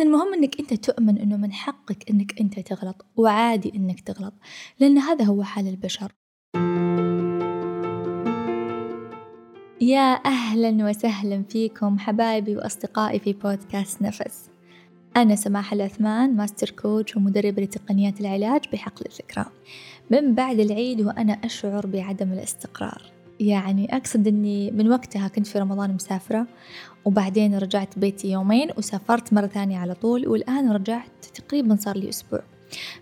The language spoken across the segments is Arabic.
من المهم إنك أنت تؤمن إنه من حقك إنك أنت تغلط وعادي إنك تغلط لأن هذا هو حال البشر. يا أهلا وسهلا فيكم حبايبي وأصدقائي في بودكاست نفس. أنا سماح العثمان ماستر كوتش ومدربة لتقنيات العلاج بحقل الذكرى من بعد العيد وأنا أشعر بعدم الاستقرار. يعني أقصد أني من وقتها كنت في رمضان مسافرة وبعدين رجعت بيتي يومين وسافرت مرة ثانية على طول والآن رجعت تقريبا صار لي أسبوع.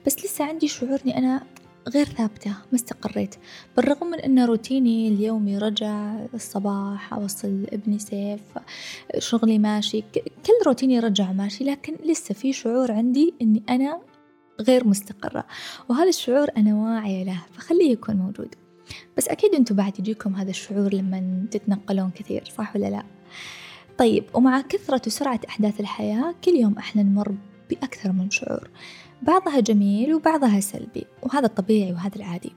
بس لسه عندي شعور أني أنا غير ثابتة ما استقريت. بالرغم من أن روتيني اليومي رجع الصباح أوصل ابني سيف شغلي ماشي كل روتيني رجع ماشي لكن لسه في شعور عندي أني أنا غير مستقرة. وهذا الشعور أنا واعية له فخليه يكون موجود. بس أكيد أنتم بعد يجيكم هذا الشعور لما تتنقلون كثير صح ولا لا؟ طيب ومع كثرة وسرعة أحداث الحياة كل يوم إحنا نمر بأكثر من شعور. بعضها جميل وبعضها سلبي وهذا الطبيعي وهذا العادي.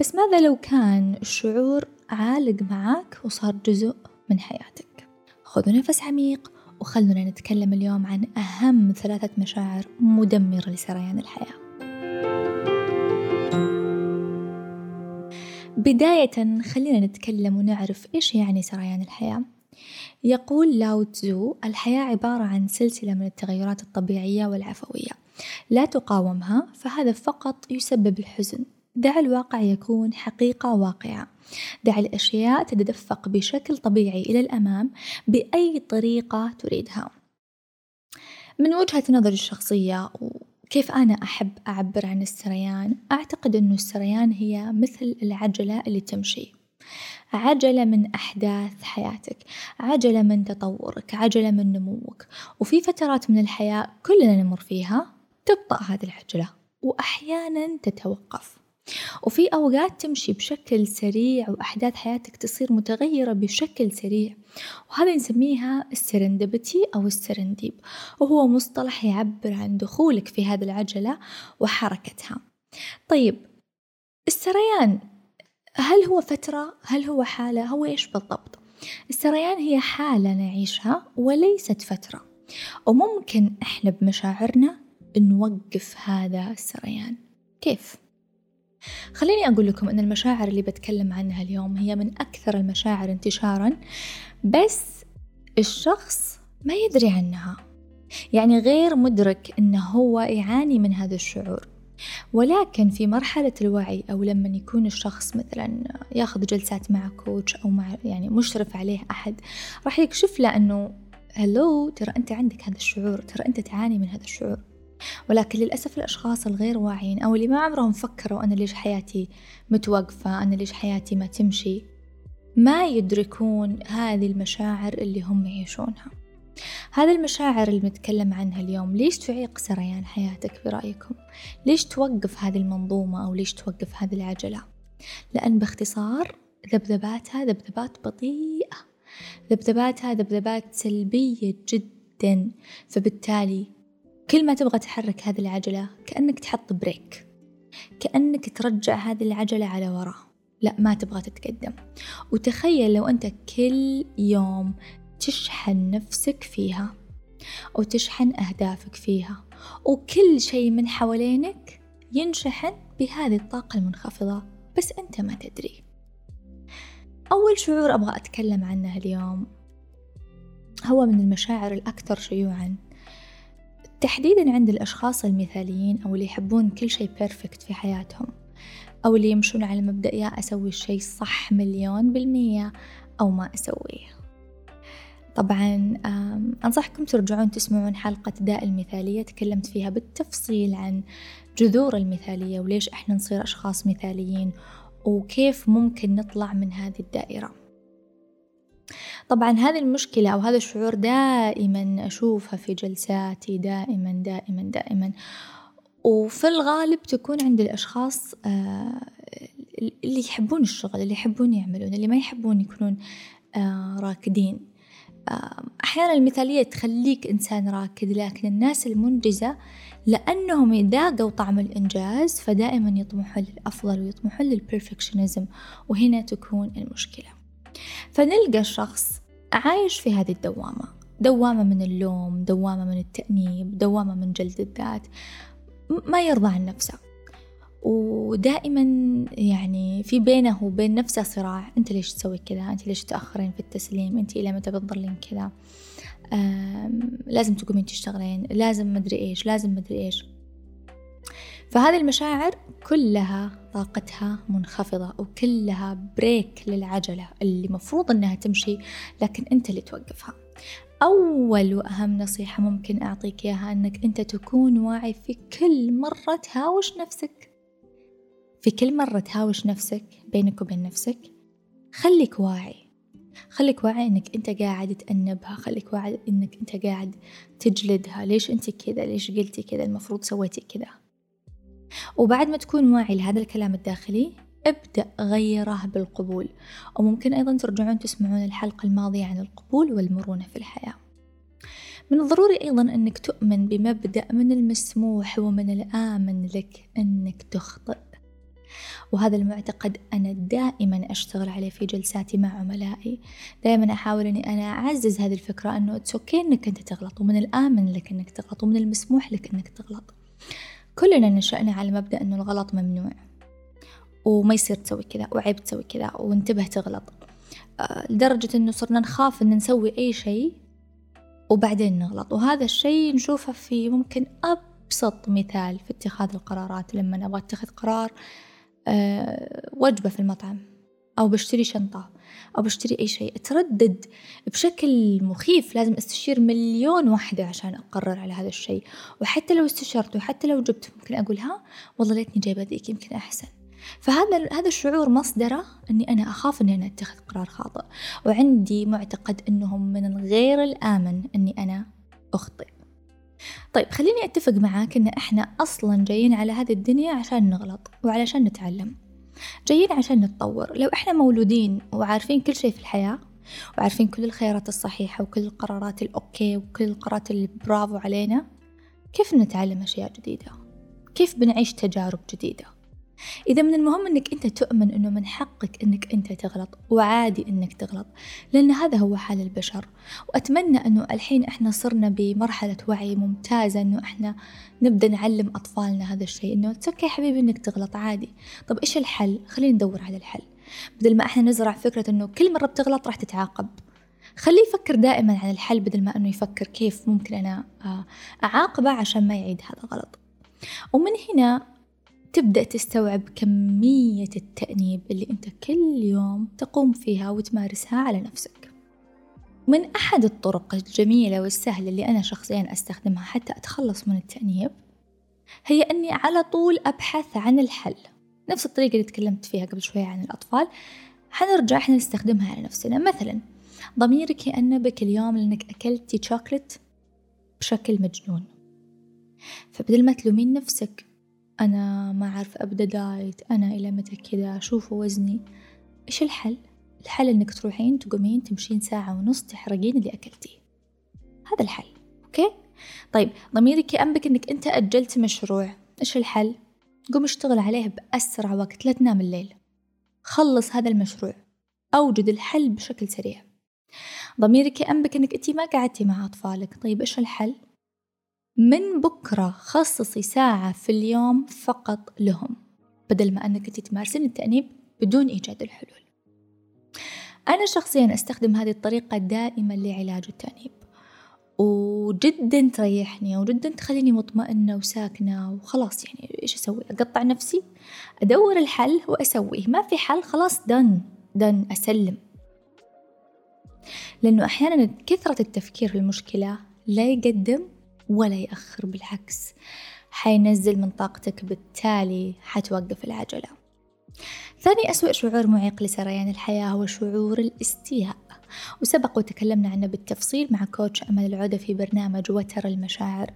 بس ماذا لو كان الشعور عالق معك وصار جزء من حياتك؟ خذوا نفس عميق وخلونا نتكلم اليوم عن أهم ثلاثة مشاعر مدمرة لسريان الحياة. بداية خلينا نتكلم ونعرف إيش يعني سريان الحياة. يقول لاو تزو الحياة عبارة عن سلسلة من التغيرات الطبيعية والعفوية. لا تقاومها فهذا فقط يسبب الحزن. دع الواقع يكون حقيقة واقعة. دع الأشياء تتدفق بشكل طبيعي إلى الأمام بأي طريقة تريدها. من وجهة نظري الشخصية وكيف أنا أحب أعبر عن السريان أعتقد أنه السريان هي مثل العجلة اللي تمشي. عجلة من أحداث حياتك عجلة من تطورك عجلة من نموك. وفي فترات من الحياة كلنا نمر فيها تبطأ هذه العجلة وأحيانا تتوقف. وفي أوقات تمشي بشكل سريع وأحداث حياتك تصير متغيرة بشكل سريع. وهذا نسميها السرندبتي أو السرنديب وهو مصطلح يعبر عن دخولك في هذه العجلة وحركتها. طيب السريان هل هو فترة؟ هل هو حالة؟ هو إيش بالضبط؟ السريان هي حالة نعيشها وليست فترة وممكن إحنا بمشاعرنا نوقف هذا السريان كيف؟ خليني أقول لكم أن المشاعر اللي بتكلم عنها اليوم هي من أكثر المشاعر انتشارا بس الشخص ما يدري عنها يعني غير مدرك أنه هو يعاني من هذا الشعور ولكن في مرحلة الوعي أو لما يكون الشخص مثلا ياخذ جلسات مع كوتش أو مع يعني مشرف عليه أحد راح يكشف له أنه هلو ترى أنت عندك هذا الشعور ترى أنت تعاني من هذا الشعور. ولكن للأسف الأشخاص الغير واعيين أو اللي ما عمرهم فكروا أنا ليش حياتي متوقفة أنا ليش حياتي ما تمشي ما يدركون هذه المشاعر اللي هم يعيشونها. هذه المشاعر اللي بنتكلم عنها اليوم ليش تعيق سريان حياتك برأيكم؟ ليش توقف هذه المنظومة أو ليش توقف هذه العجلة؟ لأن باختصار ذبذباتها ذبذبات بطيئة. ذبذباتها ذبذبات سلبية جدا. فبالتالي كل ما تبغى تحرك هذه العجلة كأنك تحط بريك. كأنك ترجع هذه العجلة على وراء لا ما تبغى تتقدم. وتخيل لو أنت كل يوم تشحن نفسك فيها وتشحن أهدافك فيها. وكل شيء من حوالينك ينشحن بهذه الطاقة المنخفضة بس أنت ما تدري. أول شعور أبغى أتكلم عنه اليوم هو من المشاعر الأكثر شيوعًا. تحديدا عند الأشخاص المثاليين أو اللي يحبون كل شيء بيرفكت في حياتهم أو اللي يمشون على مبدأ يا أسوي الشيء صح مليون بالمية أو ما أسويه. طبعا أنصحكم ترجعون تسمعون حلقة داء المثالية تكلمت فيها بالتفصيل عن جذور المثالية وليش إحنا نصير أشخاص مثاليين وكيف ممكن نطلع من هذه الدائرة. طبعا هذه المشكلة أو هذا الشعور دائما أشوفها في جلساتي دائما دائما دائما. وفي الغالب تكون عند الأشخاص آه، اللي يحبون الشغل اللي يحبون يعملون اللي ما يحبون يكونون آه، راكدين. أحيانا المثالية تخليك إنسان راكد لكن الناس المنجزة لأنهم يذاقوا طعم الإنجاز فدائما يطمحون للأفضل ويطمحون للبرفكشنزم وهنا تكون المشكلة. فنلقى الشخص عايش في هذه الدوامة دوامة من اللوم دوامة من التأنيب دوامة من جلد الذات ما يرضى عن نفسه. ودائما يعني في بينه وبين نفسه صراع أنت ليش تسوي كذا؟ أنت ليش تأخرين في التسليم؟ أنت إلى متى بتضلين كذا؟ لازم تقومين تشتغلين لازم مدري إيش لازم مدري إيش. فهذه المشاعر كلها طاقتها منخفضة وكلها بريك للعجلة اللي مفروض إنها تمشي لكن أنت اللي توقفها. أول وأهم نصيحة ممكن أعطيك إياها أنك أنت تكون واعي في كل مرة تهاوش نفسك. في كل مرة تهاوش نفسك بينك وبين نفسك خليك واعي. خليك واعي إنك أنت قاعد تأنبها خليك واعي إنك أنت قاعد تجلدها. ليش أنت كذا؟ ليش قلتي كذا؟ المفروض سويتي كذا. وبعد ما تكون واعي لهذا الكلام الداخلي ابدأ غيره بالقبول. وممكن أيضا ترجعون تسمعون الحلقة الماضية عن القبول والمرونة في الحياة. من الضروري أيضا أنك تؤمن بمبدأ من المسموح ومن الآمن لك أنك تخطئ. وهذا المعتقد أنا دائما أشتغل عليه في جلساتي مع عملائي. دائما أحاول أني أنا أعزز هذه الفكرة أنه أوكي أنك أنت تغلط ومن الآمن لك أنك تغلط ومن المسموح لك أنك تغلط. كلنا نشأنا على مبدأ أنه الغلط ممنوع وما يصير تسوي كذا وعيب تسوي كذا وانتبه تغلط. آه، لدرجة أنه صرنا نخاف أن نسوي أي شيء وبعدين نغلط. وهذا الشيء نشوفه في ممكن أبسط مثال في اتخاذ القرارات. لما أبغى أتخذ قرار وجبة في المطعم أو بشتري شنطة أو بشتري أي شيء. أتردد بشكل مخيف لازم أستشير مليون واحدة عشان أقرر على هذا الشيء. وحتى لو استشرت وحتى لو جبت ممكن أقول ها والله ليتني جايبة ذيك يمكن أحسن. فهذا هذا الشعور مصدره إني أنا أخاف إني أنا أتخذ قرار خاطئ. وعندي معتقد إنهم من الغير الآمن إني أنا أخطئ. طيب خليني أتفق معاك إن إحنا أصلا جايين على هذه الدنيا عشان نغلط وعلشان نتعلم جايين عشان نتطور لو إحنا مولودين وعارفين كل شيء في الحياة وعارفين كل الخيارات الصحيحة وكل القرارات الأوكي وكل القرارات اللي برافو علينا كيف نتعلم أشياء جديدة؟ كيف بنعيش تجارب جديدة؟ إذا من المهم أنك أنت تؤمن أنه من حقك أنك أنت تغلط وعادي أنك تغلط لأن هذا هو حال البشر. وأتمنى أنه الحين إحنا صرنا بمرحلة وعي ممتازة أنه إحنا نبدأ نعلم أطفالنا هذا الشيء أنه أوكي حبيبي أنك تغلط عادي. طب إيش الحل؟ خلينا ندور على الحل. بدل ما إحنا نزرع فكرة أنه كل مرة بتغلط راح تتعاقب. خليه يفكر دائما عن الحل بدل ما أنه يفكر كيف ممكن أنا آه، أعاقبه عشان ما يعيد هذا الغلط. ومن هنا تبدأ تستوعب كمية التأنيب اللي أنت كل يوم تقوم فيها وتمارسها على نفسك. من أحد الطرق الجميلة والسهلة اللي أنا شخصيا أستخدمها حتى أتخلص من التأنيب هي أني على طول أبحث عن الحل. نفس الطريقة اللي تكلمت فيها قبل شوية عن الأطفال حنرجع إحنا نستخدمها على نفسنا. مثلا ضميرك يأنبك اليوم لأنك أكلتي شوكلت بشكل مجنون. فبدل ما تلومين نفسك أنا ما أعرف أبدأ diet أنا إلى متى كذا شوفوا وزني إيش الحل؟ الحل إنك تروحين تقومين تمشين ساعة ونص تحرقين اللي أكلتيه هذا الحل أوكي؟ طيب ضميرك يأنبك إنك أنت أجلت مشروع إيش الحل؟ قوم اشتغل عليه بأسرع وقت لا تنام الليل خلص هذا المشروع أوجد الحل بشكل سريع ضميرك يأنبك إنك أنت ما قعدتي مع أطفالك طيب إيش الحل؟ من بكرة خصصي ساعة في اليوم فقط لهم بدل ما أنك تمارسين التأنيب بدون إيجاد الحلول. أنا شخصيا أستخدم هذه الطريقة دائما لعلاج التأنيب وجدا تريحني وجدا تخليني مطمئنة وساكنة وخلاص. يعني إيش أسوي؟ أقطع نفسي أدور الحل وأسويه. ما في حل خلاص دن دن أسلم. لأنه أحيانا كثرة التفكير في المشكلة لا يقدم ولا يأخر بالعكس. حينزل من طاقتك بالتالي حتوقف العجلة. ثاني أسوأ شعور معيق لسريان الحياة هو شعور الاستياء. وسبق وتكلمنا عنه بالتفصيل مع كوتش أمل العودة في برنامج وتر المشاعر.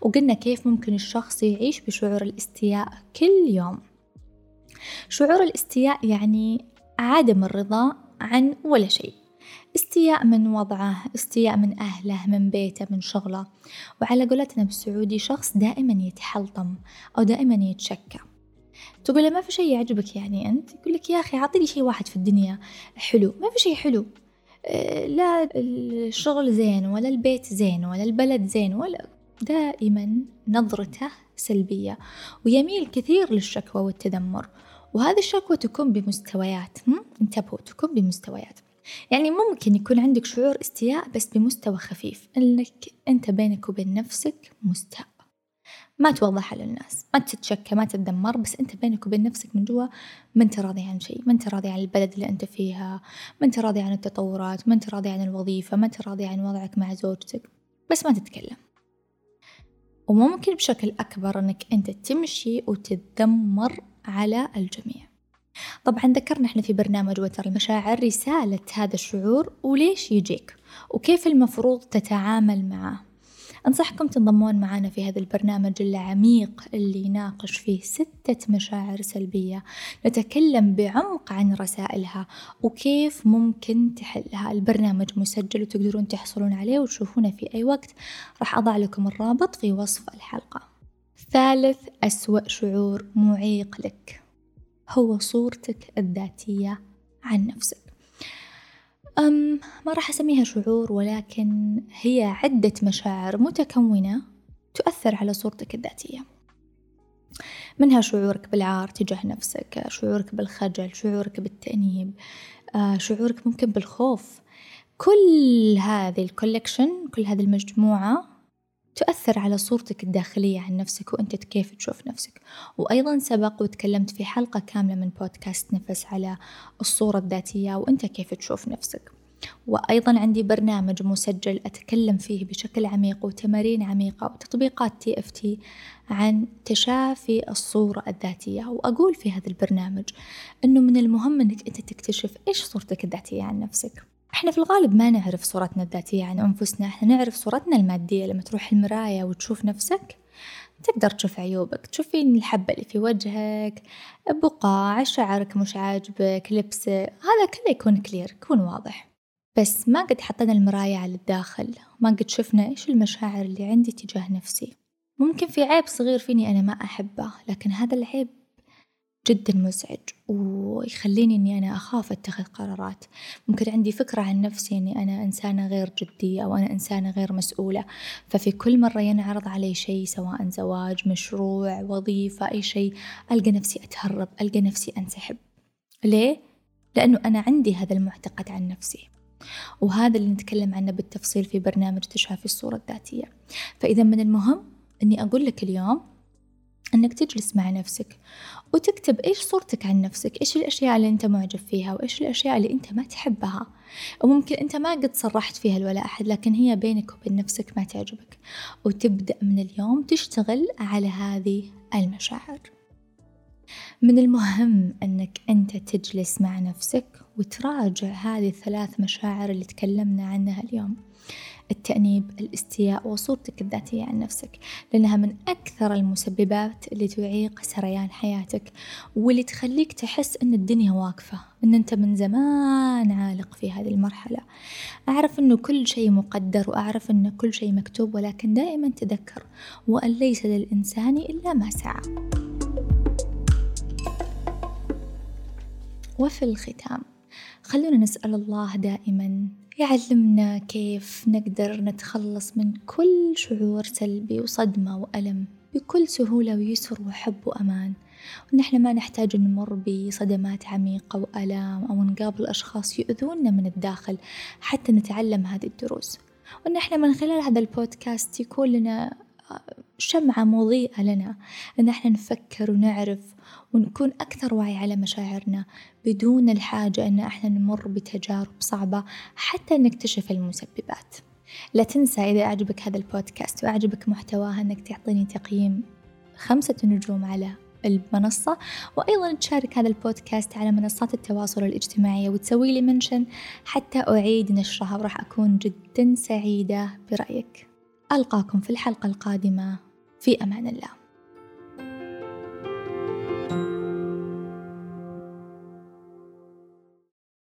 وقلنا كيف ممكن الشخص يعيش بشعور الاستياء كل يوم. شعور الاستياء يعني عدم الرضا عن ولا شيء. استياء من وضعه استياء من أهله من بيته من شغله. وعلى قولتنا بالسعودي شخص دائما يتحلطم أو دائما يتشكى. تقول له ما في شيء يعجبك يعني أنت؟ يقول لك يا أخي أعطيني شيء واحد في الدنيا حلو. ما في شيء حلو. آه، لا الشغل زين ولا البيت زين ولا البلد زين ولا دائما نظرته سلبية. ويميل كثير للشكوى والتذمر. وهذه الشكوى تكون بمستويات انتبهوا تكون بمستويات. يعني ممكن يكون عندك شعور استياء بس بمستوى خفيف إنك أنت بينك وبين نفسك مستاء. ما توضحها للناس ما تتشكى ما تتذمر بس أنت بينك وبين نفسك من جوا ما أنت راضي عن شيء ما أنت راضي عن البلد اللي أنت فيها ما أنت راضي عن التطورات ما أنت راضي عن الوظيفة ما أنت راضي عن وضعك مع زوجتك بس ما تتكلم. وممكن بشكل أكبر أنك أنت تمشي وتتذمر على الجميع. طبعا ذكرنا إحنا في برنامج وتر المشاعر رسالة هذا الشعور وليش يجيك وكيف المفروض تتعامل معه. أنصحكم تنضمون معنا في هذا البرنامج العميق اللي يناقش فيه ستة مشاعر سلبية. نتكلم بعمق عن رسائلها وكيف ممكن تحلها. البرنامج مسجل وتقدرون تحصلون عليه وتشوفونه في أي وقت. راح أضع لكم الرابط في وصف الحلقة. ثالث أسوأ شعور معيق لك. هو صورتك الذاتية عن نفسك. أم ما راح أسميها شعور ولكن هي عدة مشاعر متكونة تؤثر على صورتك الذاتية. منها شعورك بالعار تجاه نفسك شعورك بالخجل شعورك بالتأنيب آه، شعورك ممكن بالخوف. كل هذه الـ collection كل هذه المجموعة تؤثر على صورتك الداخلية عن نفسك وأنت كيف تشوف نفسك. وأيضا سبق وتكلمت في حلقة كاملة من بودكاست نفس على الصورة الذاتية وأنت كيف تشوف نفسك. وأيضا عندي برنامج مسجل أتكلم فيه بشكل عميق وتمارين عميقة وتطبيقات TFT عن تشافي الصورة الذاتية. وأقول في هذا البرنامج أنه من المهم أنك أنت تكتشف إيش صورتك الذاتية عن نفسك. إحنا في الغالب ما نعرف صورتنا الذاتية عن أنفسنا إحنا نعرف صورتنا المادية لما تروح المراية وتشوف نفسك تقدر تشوف عيوبك تشوفين الحبة اللي في وجهك بقاع شعرك مش عاجبك لبسك هذا كله يكون كلير يكون واضح. بس ما قد حطينا المراية على الداخل ما قد شفنا إيش المشاعر اللي عندي تجاه نفسي. ممكن في عيب صغير فيني أنا ما أحبه لكن هذا العيب جدا مزعج ويخليني إني أنا أخاف أتخذ قرارات. ممكن عندي فكرة عن نفسي إني أنا إنسانة غير جدية أو أنا إنسانة غير مسؤولة. ففي كل مرة ينعرض علي شيء سواء زواج مشروع وظيفة أي شيء ألقى نفسي أتهرب ألقى نفسي أنسحب. ليه؟ لأنه أنا عندي هذا المعتقد عن نفسي. وهذا اللي نتكلم عنه بالتفصيل في برنامج تشافي الصورة الذاتية. فإذا من المهم أني أقول لك اليوم أنك تجلس مع نفسك وتكتب إيش صورتك عن نفسك إيش الأشياء اللي أنت معجب فيها وإيش الأشياء اللي أنت ما تحبها. وممكن أنت ما قد صرحت فيها لولا أحد لكن هي بينك وبين نفسك ما تعجبك. وتبدأ من اليوم تشتغل على هذه المشاعر. من المهم أنك أنت تجلس مع نفسك وتراجع هذه الثلاث مشاعر اللي تكلمنا عنها اليوم. التأنيب الاستياء وصورتك الذاتية عن نفسك لأنها من أكثر المسببات اللي تعيق سريان حياتك واللي تخليك تحس أن الدنيا واقفة أن أنت من زمان عالق في هذه المرحلة. أعرف أنه كل شيء مقدر وأعرف أن كل شيء مكتوب ولكن دائما تذكر وأن ليس للإنسان إلا ما سعى. وفي الختام خلونا نسأل الله دائما يعلمنا كيف نقدر نتخلص من كل شعور سلبي وصدمة وألم بكل سهولة ويسر وحب وأمان. وإن إحنا ما نحتاج نمر بصدمات عميقة وألام أو نقابل أشخاص يؤذونا من الداخل حتى نتعلم هذه الدروس. وإن إحنا من خلال هذا البودكاست يكون لنا شمعة مضيئة لنا. إن إحنا نفكر ونعرف ونكون أكثر وعي على مشاعرنا بدون الحاجة أن إحنا نمر بتجارب صعبة حتى نكتشف المسببات. لا تنسى إذا أعجبك هذا البودكاست وأعجبك محتواه أنك تعطيني تقييم خمسة نجوم على المنصة وأيضا تشارك هذا البودكاست على منصات التواصل الاجتماعي وتسوي لي منشن حتى أعيد نشرها وراح أكون جدا سعيدة برأيك. ألقاكم في الحلقة القادمة. في أمان الله.